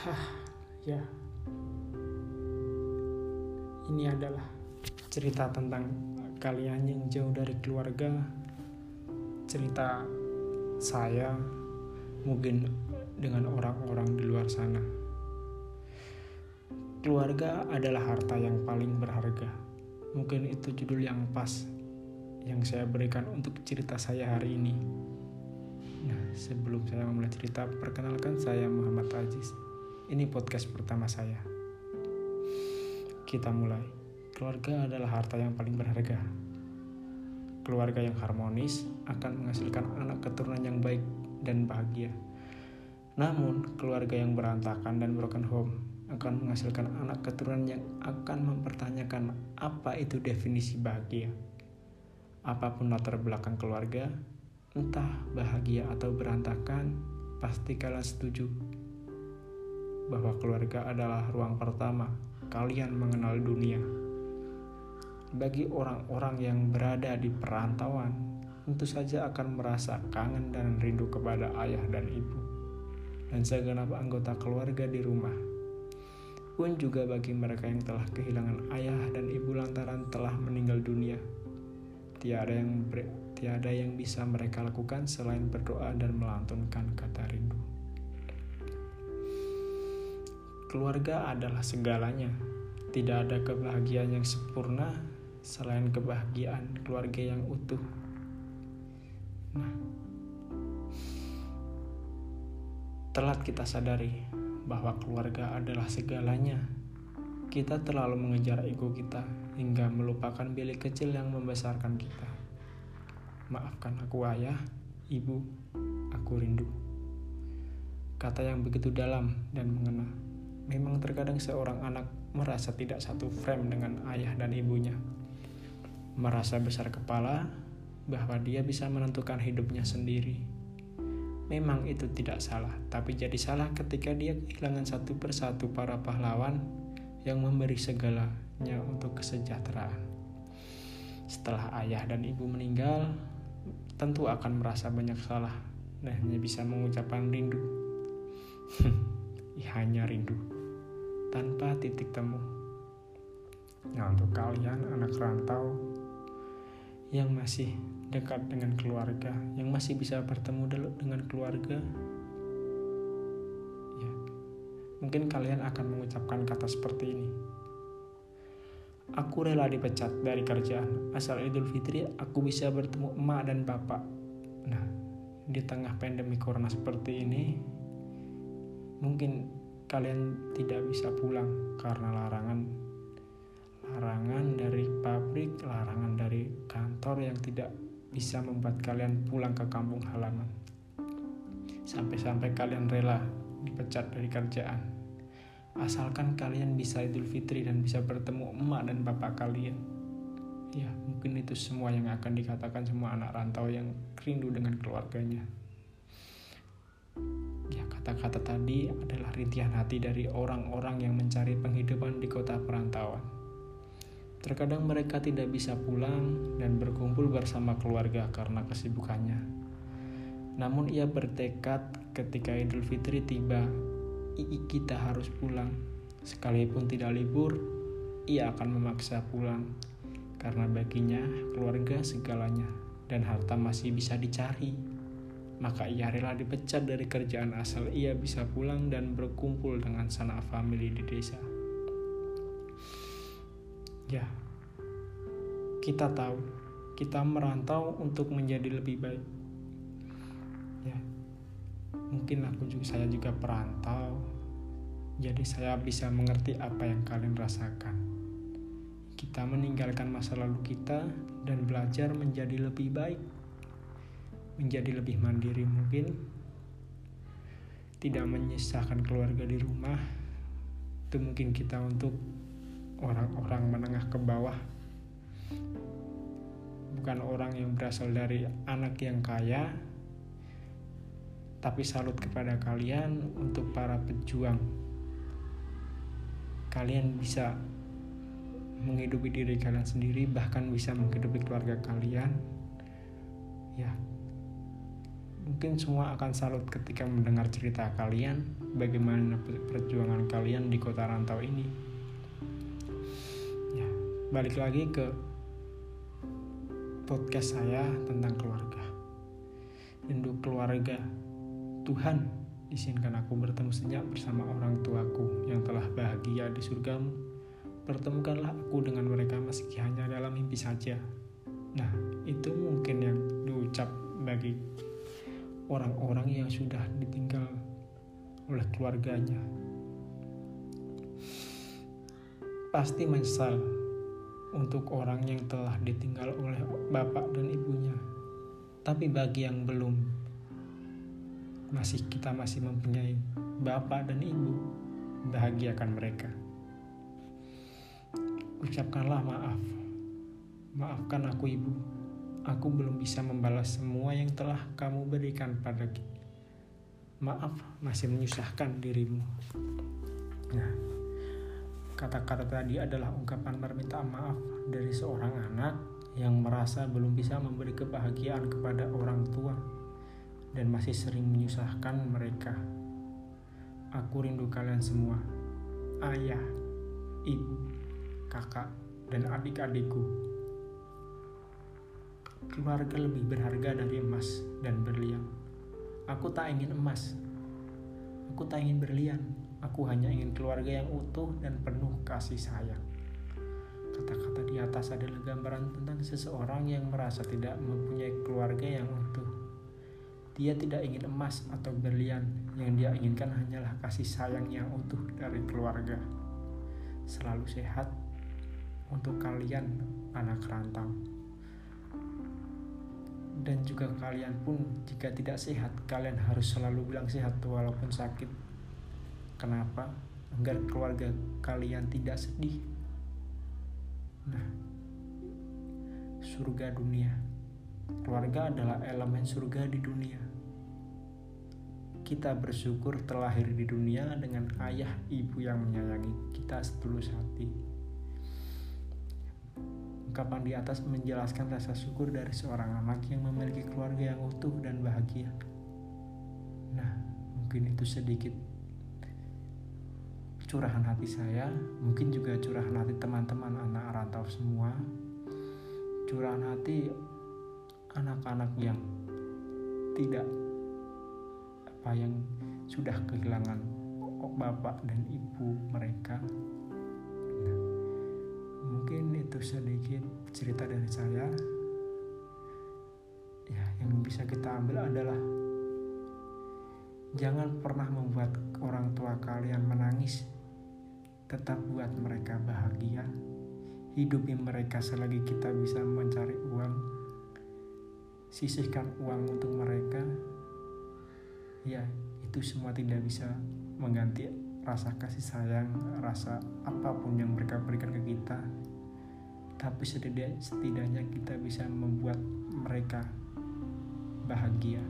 Hah, ya. Ini adalah cerita tentang kalian yang jauh dari keluarga. Cerita saya mungkin dengan orang-orang di luar sana. Keluarga adalah harta yang paling berharga. Mungkin itu judul yang pas yang saya berikan untuk cerita saya hari ini. Nah, sebelum saya memulai cerita, perkenalkan saya Muhammad Aziz. Ini podcast pertama saya. Kita mulai. Keluarga adalah harta yang paling berharga. Keluarga yang harmonis akan menghasilkan anak keturunan yang baik dan bahagia. Namun, keluarga yang berantakan dan broken home akan menghasilkan anak keturunan yang akan mempertanyakan apa itu definisi bahagia. Apa pun latar belakang keluarga, entah bahagia atau berantakan, pasti kalian setuju bahwa keluarga adalah ruang pertama kalian mengenal dunia. Bagi orang-orang yang berada di perantauan, tentu saja akan merasa kangen dan rindu kepada ayah dan ibu, dan segenap anggota keluarga di rumah. Pun juga bagi mereka yang telah kehilangan ayah dan ibu lantaran telah meninggal dunia. Tiada yang tiada yang bisa mereka lakukan selain berdoa dan melantunkan kata rindu. Keluarga adalah segalanya. Tidak ada kebahagiaan yang sempurna selain kebahagiaan keluarga yang utuh. Nah, telat kita sadari bahwa keluarga adalah segalanya. Kita terlalu mengejar ego kita hingga melupakan bilik kecil yang membesarkan kita. Maafkan aku ayah, ibu, aku rindu. Kata yang begitu dalam dan mengena. Memang terkadang seorang anak merasa tidak satu frame dengan ayah dan ibunya. Merasa besar kepala bahwa dia bisa menentukan hidupnya sendiri. Memang itu tidak salah, tapi jadi salah ketika dia kehilangan satu persatu para pahlawan yang memberi segalanya untuk kesejahteraan. Setelah ayah dan ibu meninggal, tentu akan merasa banyak salah dan hanya bisa mengucapkan rindu. hanya rindu tanpa titik temu. Nah, untuk kalian anak rantau yang masih dekat dengan keluarga, yang masih bisa bertemu dengan keluarga, ya, mungkin kalian akan mengucapkan kata seperti ini. Aku rela dipecat dari kerjaan, asal Idul Fitri aku bisa bertemu emak dan bapak. Nah, di tengah pandemi corona seperti ini, mungkin kalian tidak bisa pulang karena larangan larangan dari pabrik, larangan dari kantor yang tidak bisa membuat kalian pulang ke kampung halaman. Sampai-sampai kalian rela dipecat dari kerjaan. Asalkan kalian bisa Idul Fitri dan bisa bertemu emak dan bapak kalian. Ya, mungkin itu semua yang akan dikatakan semua anak rantau yang rindu dengan keluarganya. Kata-kata tadi adalah rintihan hati dari orang-orang yang mencari penghidupan di kota perantauan. Terkadang mereka tidak bisa pulang dan berkumpul bersama keluarga karena kesibukannya. Namun ia bertekad ketika Idul Fitri tiba, kita harus pulang. Sekalipun tidak libur, ia akan memaksa pulang karena baginya keluarga segalanya dan harta masih bisa dicari maka ia rela dipecat dari kerjaan asal ia bisa pulang dan berkumpul dengan sanak famili di desa. Ya, kita tahu kita merantau untuk menjadi lebih baik. Ya, mungkin aku juga saya juga perantau, jadi saya bisa mengerti apa yang kalian rasakan. Kita meninggalkan masa lalu kita dan belajar menjadi lebih baik menjadi lebih mandiri mungkin. Tidak menyisahkan keluarga di rumah. Itu mungkin kita untuk orang-orang menengah ke bawah. Bukan orang yang berasal dari anak yang kaya tapi salut kepada kalian untuk para pejuang. Kalian bisa menghidupi diri kalian sendiri bahkan bisa menghidupi keluarga kalian. Ya Mungkin semua akan salut ketika mendengar cerita kalian, bagaimana perjuangan kalian di kota rantau ini. Ya, balik lagi ke podcast saya tentang keluarga. Rindu keluarga. Tuhan, izinkan aku bertemu senyap bersama orang tuaku yang telah bahagia di surgamu. Pertemukanlah aku dengan mereka meski hanya dalam mimpi saja. Nah, itu mungkin yang diucap bagi orang-orang yang sudah ditinggal oleh keluarganya. Pasti menyesal untuk orang yang telah ditinggal oleh bapak dan ibunya. Tapi bagi yang belum, masih kita masih mempunyai bapak dan ibu, bahagiakan mereka. Ucapkanlah maaf. Maafkan aku ibu aku belum bisa membalas semua yang telah kamu berikan pada Maaf, masih menyusahkan dirimu. Nah, kata-kata tadi adalah ungkapan permintaan maaf dari seorang anak yang merasa belum bisa memberi kebahagiaan kepada orang tua dan masih sering menyusahkan mereka. Aku rindu kalian semua, ayah, ibu, kakak, dan adik-adikku keluarga lebih berharga dari emas dan berlian. Aku tak ingin emas. Aku tak ingin berlian. Aku hanya ingin keluarga yang utuh dan penuh kasih sayang. Kata-kata di atas adalah gambaran tentang seseorang yang merasa tidak mempunyai keluarga yang utuh. Dia tidak ingin emas atau berlian, yang dia inginkan hanyalah kasih sayang yang utuh dari keluarga. Selalu sehat untuk kalian, anak rantau dan juga kalian pun jika tidak sehat kalian harus selalu bilang sehat walaupun sakit. Kenapa? Agar keluarga kalian tidak sedih. Nah surga dunia. Keluarga adalah elemen surga di dunia. Kita bersyukur terlahir di dunia dengan ayah ibu yang menyayangi kita setulus hati Ungkapan di atas menjelaskan rasa syukur dari seorang anak yang memiliki keluarga yang utuh dan bahagia. Nah, mungkin itu sedikit curahan hati saya, mungkin juga curahan hati teman-teman anak rantau semua. Curahan hati anak-anak yang tidak apa yang sudah kehilangan bapak dan ibu mereka mungkin itu sedikit cerita dari saya. Ya yang bisa kita ambil adalah jangan pernah membuat orang tua kalian menangis. Tetap buat mereka bahagia. Hidupi mereka selagi kita bisa mencari uang. Sisihkan uang untuk mereka. Ya itu semua tidak bisa mengganti rasa kasih sayang, rasa apa pun yang mereka berikan ke kita. Tapi setidaknya kita bisa membuat mereka bahagia.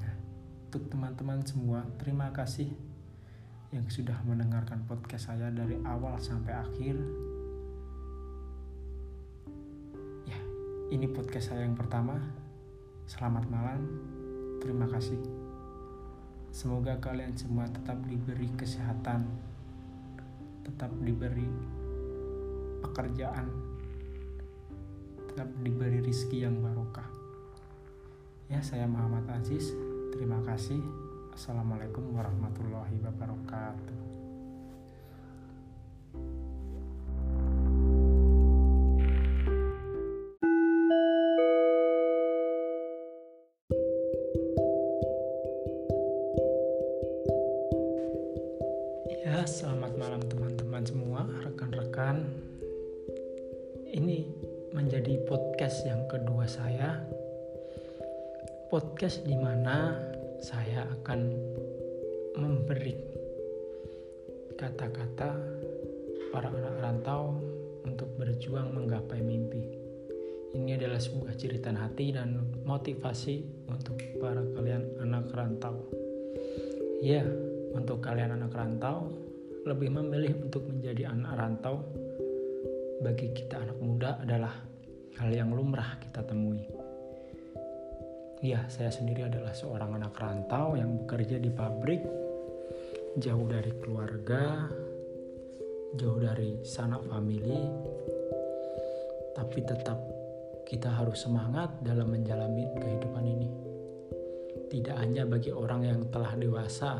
Nah, untuk teman-teman semua, terima kasih yang sudah mendengarkan podcast saya dari awal sampai akhir. Ya, ini podcast saya yang pertama. Selamat malam. Terima kasih. Semoga kalian semua tetap diberi kesehatan, tetap diberi pekerjaan, tetap diberi rizki yang barokah. Ya, saya Muhammad Aziz. Terima kasih. Assalamualaikum warahmatullahi wabarakatuh. Podcast yang kedua saya. Podcast di mana saya akan memberi kata-kata para anak rantau untuk berjuang menggapai mimpi. Ini adalah sebuah cerita hati dan motivasi untuk para kalian anak rantau. Ya, untuk kalian anak rantau, lebih memilih untuk menjadi anak rantau bagi kita anak muda adalah hal yang lumrah kita temui. Ya, saya sendiri adalah seorang anak rantau yang bekerja di pabrik, jauh dari keluarga, jauh dari sanak famili, tapi tetap kita harus semangat dalam menjalani kehidupan ini. Tidak hanya bagi orang yang telah dewasa,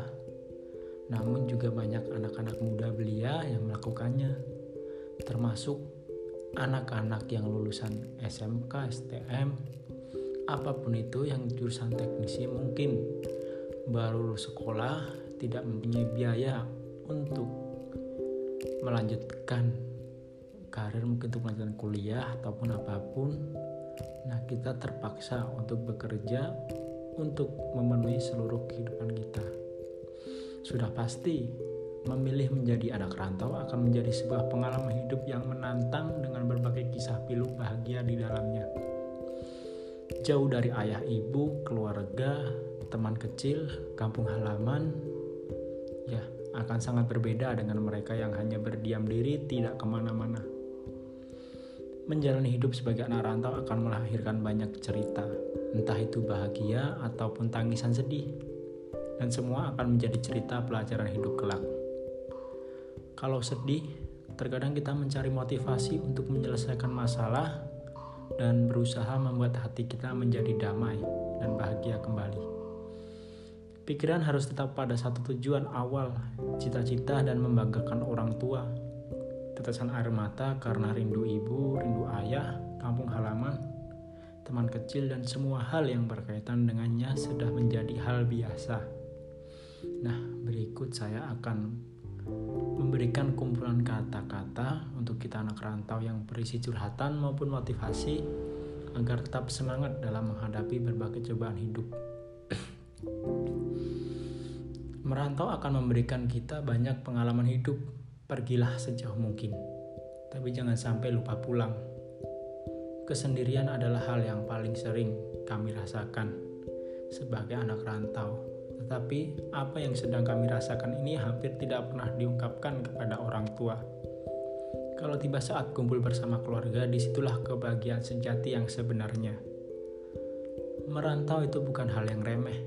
namun juga banyak anak-anak muda belia yang melakukannya, termasuk anak-anak yang lulusan SMK, STM, apa pun itu yang jurusan teknisi mungkin baru lulus sekolah tidak mempunyai biaya untuk melanjutkan karir mungkin untuk melanjutkan kuliah ataupun apa pun. Nah kita terpaksa untuk bekerja untuk memenuhi seluruh kehidupan kita. Sudah pasti memilih menjadi anak rantau akan menjadi sebuah pengalaman hidup yang menantang dengan berbagai kisah pilu bahagia di dalamnya jauh dari ayah ibu, keluarga, teman kecil, kampung halaman, ya akan sangat berbeda dengan mereka yang hanya berdiam diri tidak ke mana-mana. Menjalani hidup sebagai anak rantau akan melahirkan banyak cerita, entah itu bahagia ataupun tangisan sedih, dan semua akan menjadi cerita pelajaran hidup kelak. Kalau sedih, terkadang kita mencari motivasi untuk menyelesaikan masalah dan berusaha membuat hati kita menjadi damai dan bahagia kembali. Pikiran harus tetap pada satu tujuan awal, cita-cita dan membanggakan orang tua. Tetesan air mata karena rindu ibu, rindu ayah, kampung halaman, teman kecil dan semua hal yang berkaitan dengannya sudah menjadi hal biasa. Nah, berikut saya akan memberikan kumpulan kata-kata untuk kita anak rantau yang berisi curhatan maupun motivasi agar tetap semangat dalam menghadapi berbagai cobaan hidup. Merantau akan memberikan kita banyak pengalaman hidup. Pergilah sejauh mungkin, tapi jangan sampai lupa pulang. Kesendirian adalah hal yang paling sering kami rasakan sebagai anak rantau tetapi apa yang sedang kami rasakan ini hampir tidak pernah diungkapkan kepada orang tua. Kalau tiba saat kumpul bersama keluarga, di situlah kebahagiaan sejati yang sebenarnya. Merantau itu bukan hal yang remeh,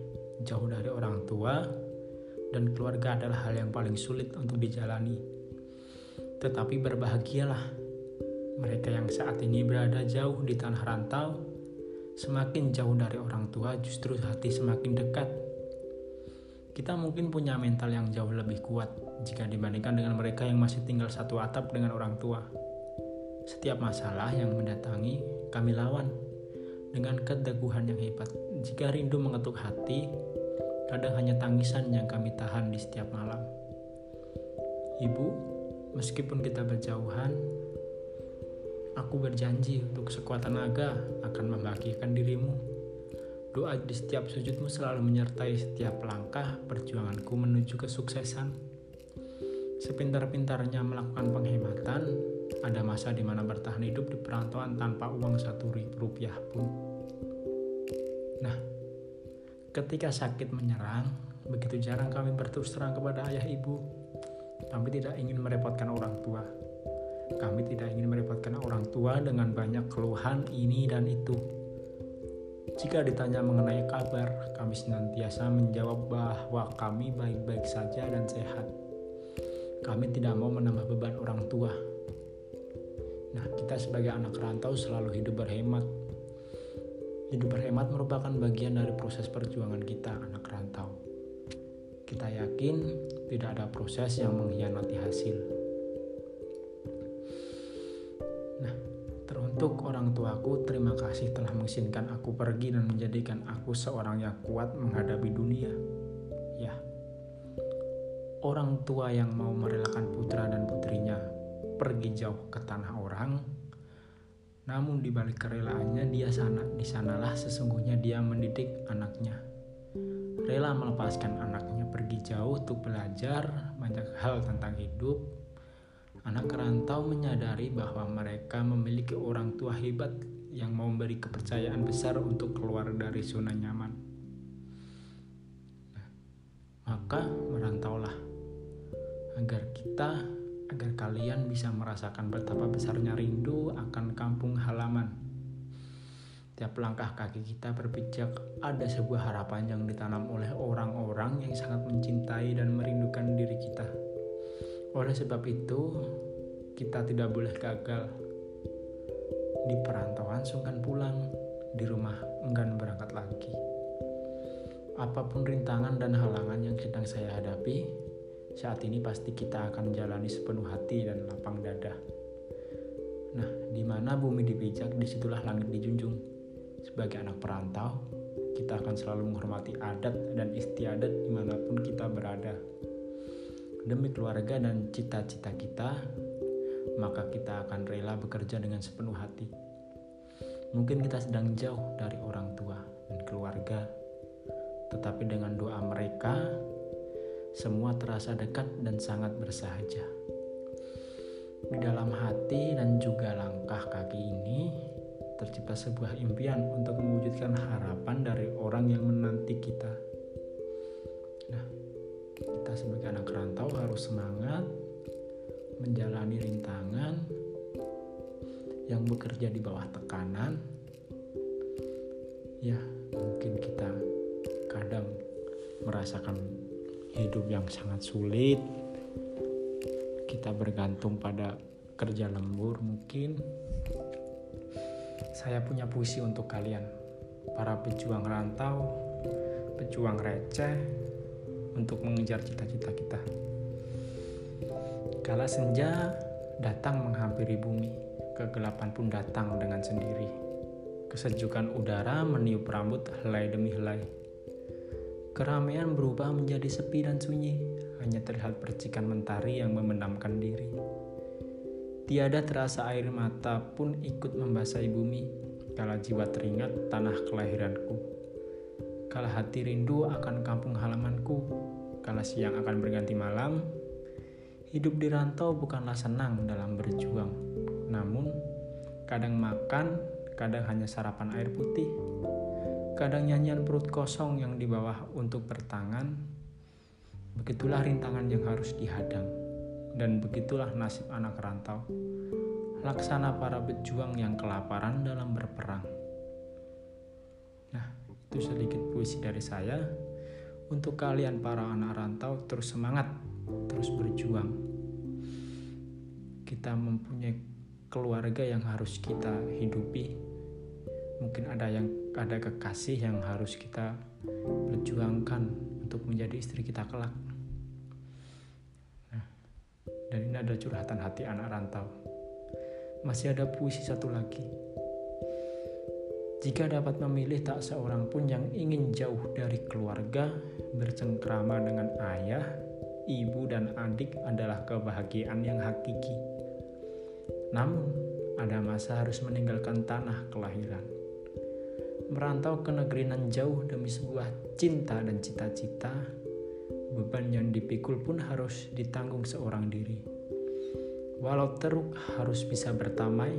jauh dari orang tua, dan keluarga adalah hal yang paling sulit untuk dijalani. Tetapi berbahagialah mereka yang saat ini berada jauh di tanah rantau, semakin jauh dari orang tua, justru hati semakin dekat kita mungkin punya mental yang jauh lebih kuat jika dibandingkan dengan mereka yang masih tinggal satu atap dengan orang tua. Setiap masalah yang mendatangi, kami lawan dengan keteguhan yang hebat. Jika rindu mengetuk hati, kadang hanya tangisan yang kami tahan di setiap malam. Ibu, meskipun kita berjauhan, aku berjanji untuk sekuat tenaga akan membahagiakan dirimu Doa di setiap sujudmu selalu menyertai setiap langkah perjuanganku menuju kesuksesan. Sepintar-pintarnya melakukan penghematan, ada masa di mana bertahan hidup di perantauan tanpa uang satu rupiah pun. Nah, ketika sakit menyerang, begitu jarang kami berterus terang kepada ayah ibu. Kami tidak ingin merepotkan orang tua. Kami tidak ingin merepotkan orang tua dengan banyak keluhan ini dan itu jika ditanya mengenai kabar, kami senantiasa menjawab bahwa kami baik-baik saja dan sehat. Kami tidak mau menambah beban orang tua. Nah, kita sebagai anak rantau selalu hidup berhemat. Hidup berhemat merupakan bagian dari proses perjuangan kita, anak rantau. Kita yakin tidak ada proses yang mengkhianati hasil. Untuk orang tuaku, terima kasih telah mengizinkan aku pergi dan menjadikan aku seorang yang kuat menghadapi dunia. Ya, orang tua yang mau merelakan putra dan putrinya pergi jauh ke tanah orang, namun di balik kerelaannya dia sana di sanalah sesungguhnya dia mendidik anaknya. Rela melepaskan anaknya pergi jauh untuk belajar banyak hal tentang hidup, Anak rantau menyadari bahwa mereka memiliki orang tua hebat yang mau memberi kepercayaan besar untuk keluar dari zona nyaman. Nah, maka merantaulah agar kita, agar kalian bisa merasakan betapa besarnya rindu akan kampung halaman. Tiap langkah kaki kita berpijak ada sebuah harapan yang ditanam oleh orang-orang yang sangat mencintai dan merindukan diri kita. Oleh sebab itu, kita tidak boleh gagal. Di perantauan sungkan pulang, di rumah enggan berangkat lagi. Apa pun rintangan dan halangan yang sedang saya hadapi, saat ini pasti kita akan menjalani sepenuh hati dan lapang dada. Nah, di mana bumi dipijak, di situlah langit dijunjung. Sebagai anak perantau, kita akan selalu menghormati adat dan istiadat di mana pun kita berada. Demi keluarga dan cita-cita kita, maka kita akan rela bekerja dengan sepenuh hati. Mungkin kita sedang jauh dari orang tua dan keluarga, tetapi dengan doa mereka, semua terasa dekat dan sangat bersahaja. Di dalam hati dan juga langkah kaki ini, tercipta sebuah impian untuk mewujudkan harapan dari orang yang menanti kita. Nah, kita sebagai anak rantau harus semangat menjalani rintangan yang bekerja di bawah tekanan. Ya, mungkin kita kadang merasakan hidup yang sangat sulit. Kita bergantung pada kerja lembur mungkin saya punya puisi untuk kalian, para pejuang rantau, pejuang receh, untuk mengejar cita-cita kita. Kala senja datang menghampiri bumi, kegelapan pun datang dengan sendiri. Kesejukan udara meniup rambut helai demi helai. Keramaian berubah menjadi sepi dan sunyi, hanya terlihat percikan mentari yang memendamkan diri. Tiada terasa air mata pun ikut membasahi bumi, kala jiwa teringat tanah kelahiranku. Kala hati rindu akan kampung halamanku, kala siang akan berganti malam, hidup di rantau bukanlah senang dalam berjuang, namun kadang makan, kadang hanya sarapan air putih, kadang nyanyian perut kosong yang di bawah untuk bertangan. Begitulah rintangan yang harus dihadang dan begitulah nasib anak rantau. Laksana para pejuang yang kelaparan dalam berperang. Nah, itu sedikit puisi dari saya. Untuk kalian para anak rantau terus semangat, terus berjuang. Kita mempunyai keluarga yang harus kita hidupi. Mungkin ada yang ada kekasih yang harus kita perjuangkan untuk menjadi istri kita kelak dan ini ada curhatan hati anak rantau. Masih ada puisi satu lagi. Jika dapat memilih tak seorang pun yang ingin jauh dari keluarga, bercengkrama dengan ayah, ibu dan adik adalah kebahagiaan yang hakiki. Namun, ada masa harus meninggalkan tanah kelahiran. Merantau ke negeri nan jauh demi sebuah cinta dan cita-cita beban yang dipikul pun harus ditanggung seorang diri. Walau teruk harus bisa bertamai,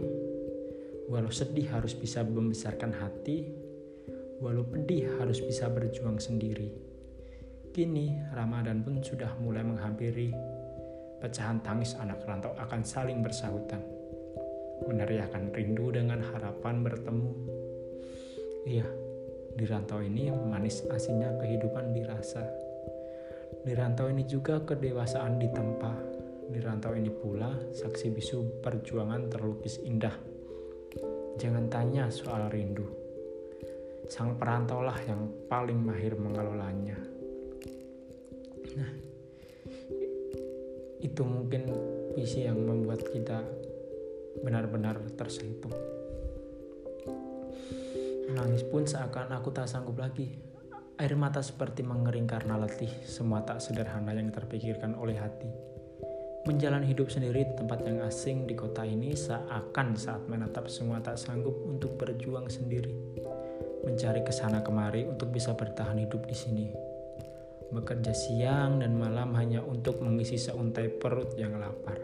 walau sedih harus bisa membesarkan hati, walau pedih harus bisa berjuang sendiri. Kini Ramadan pun sudah mulai menghampiri. Pecahan tangis anak rantau akan saling bersahutan. Meneriakan rindu dengan harapan bertemu. Iya, di rantau ini manis asinnya kehidupan dirasa. Di rantau ini juga kedewasaan ditempa. Di rantau ini pula saksi bisu perjuangan terlukis indah. Jangan tanya soal rindu. Sang perantaulah yang paling mahir mengelolanya. Nah, itu mungkin visi yang membuat kita benar-benar tersentuh. Menangis pun seakan aku tak sanggup lagi Air mata seperti mengering karena letih, semua tak sederhana yang terpikirkan oleh hati. Menjalani hidup sendiri di tempat yang asing di kota ini seakan saat menatap semua tak sanggup untuk berjuang sendiri. Mencari ke sana kemari untuk bisa bertahan hidup di sini. Bekerja siang dan malam hanya untuk mengisi seuntai perut yang lapar.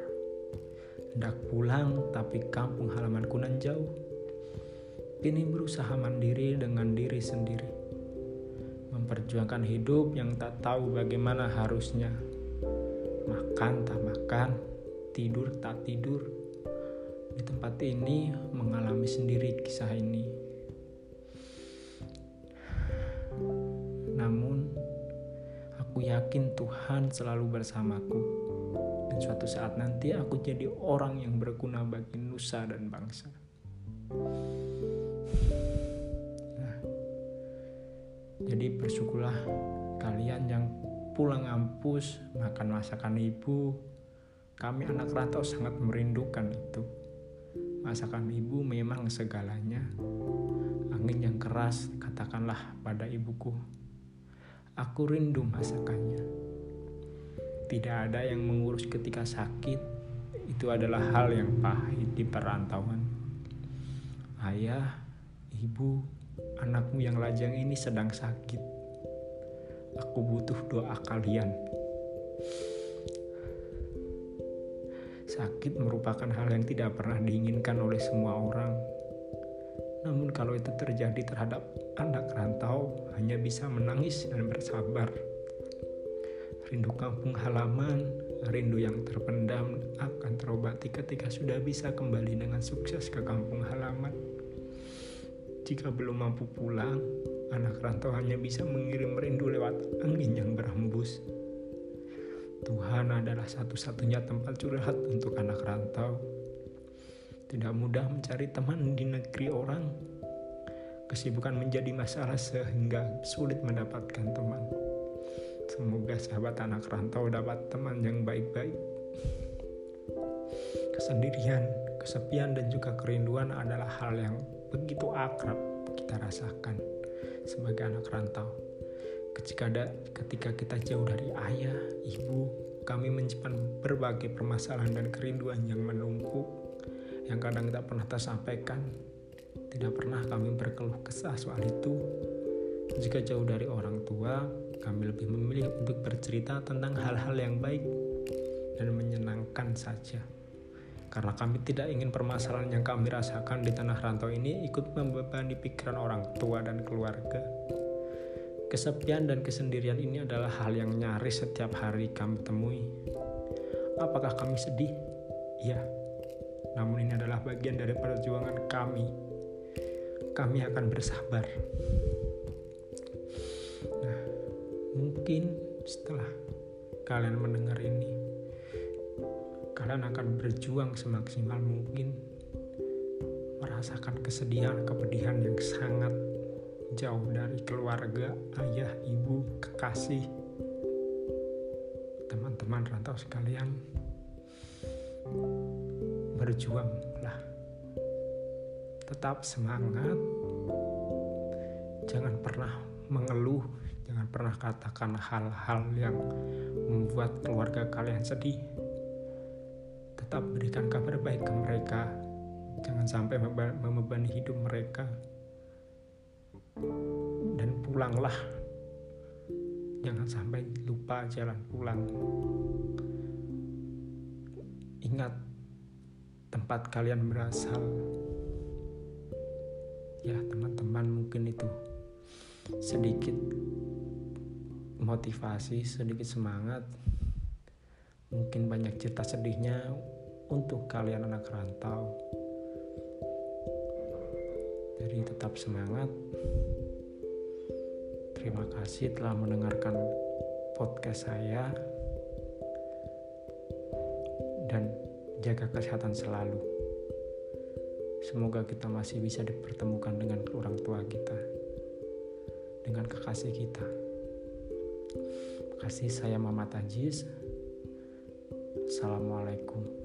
Hendak pulang tapi kampung halamanku nan jauh. Kini berusaha mandiri dengan diri sendiri memperjuangkan hidup yang tak tahu bagaimana harusnya. Makan tak makan, tidur tak tidur. Di tempat ini mengalami sendiri kisah ini. Yakin Tuhan selalu bersamaku. Dan suatu saat nanti aku jadi orang yang berguna bagi nusa dan bangsa. Nah, jadi bersyukurlah kalian yang pulang kampus makan masakan ibu. Kami anak rantau sangat merindukan itu. Masakan ibu memang segalanya. Angin yang keras, katakanlah pada ibuku. Aku rindu masakannya. Tidak ada yang mengurus ketika sakit. Itu adalah hal yang pahit di perantauan. Ayah, ibu, anakmu yang lajang ini sedang sakit. Aku butuh doa kalian. Sakit merupakan hal yang tidak pernah diinginkan oleh semua orang. Namun kalau itu terjadi terhadap anak rantau, hanya bisa menangis dan bersabar. Rindu kampung halaman, rindu yang terpendam akan terobati ketika sudah bisa kembali dengan sukses ke kampung halaman. Jika belum mampu pulang, anak rantau hanya bisa mengirim rindu lewat angin yang berhembus. Tuhan adalah satu-satunya tempat curhat untuk anak rantau. Tidak mudah mencari teman di negeri orang. Kesibukan menjadi masalah sehingga sulit mendapatkan teman. Semoga sahabat anak rantau dapat teman yang baik-baik. Kesendirian, kesepian, dan juga kerinduan adalah hal yang begitu akrab kita rasakan sebagai anak rantau. Ketika, ada, ketika kita jauh dari ayah, ibu, kami menyimpan berbagai permasalahan dan kerinduan yang menumpuk, yang kadang tak pernah tersampaikan. Tidak pernah kami berkeluh kesah soal itu. Jika jauh dari orang tua, kami lebih memilih untuk bercerita tentang hal-hal yang baik dan menyenangkan saja. Karena kami tidak ingin permasalahan yang kami rasakan di tanah rantau ini ikut membebani pikiran orang tua dan keluarga. Kesepian dan kesendirian ini adalah hal yang nyaris setiap hari kami temui. Apakah kami sedih? Ya, namun ini adalah bagian dari perjuangan kami. Kami akan bersabar. Nah, mungkin setelah kalian mendengar ini, kalian akan berjuang semaksimal mungkin merasakan kesedihan, kepedihan yang sangat jauh dari keluarga, ayah, ibu, kekasih, teman-teman rantau sekalian, berjuanglah. Tetap semangat, jangan pernah mengeluh, jangan pernah katakan hal-hal yang membuat keluarga kalian sedih. Tetap berikan kabar baik ke mereka, jangan sampai membebani hidup mereka. Dan pulanglah. Jangan sampai lupa jalan pulang. Ingat tempat kalian berasal ya teman-teman mungkin itu sedikit motivasi sedikit semangat mungkin banyak cerita sedihnya untuk kalian anak rantau jadi tetap semangat. Terima kasih telah mendengarkan podcast saya dan jaga kesehatan selalu. Semoga kita masih bisa dipertemukan dengan orang tua kita, dengan kekasih kita. Kasih saya Mama Tajis. Assalamualaikum.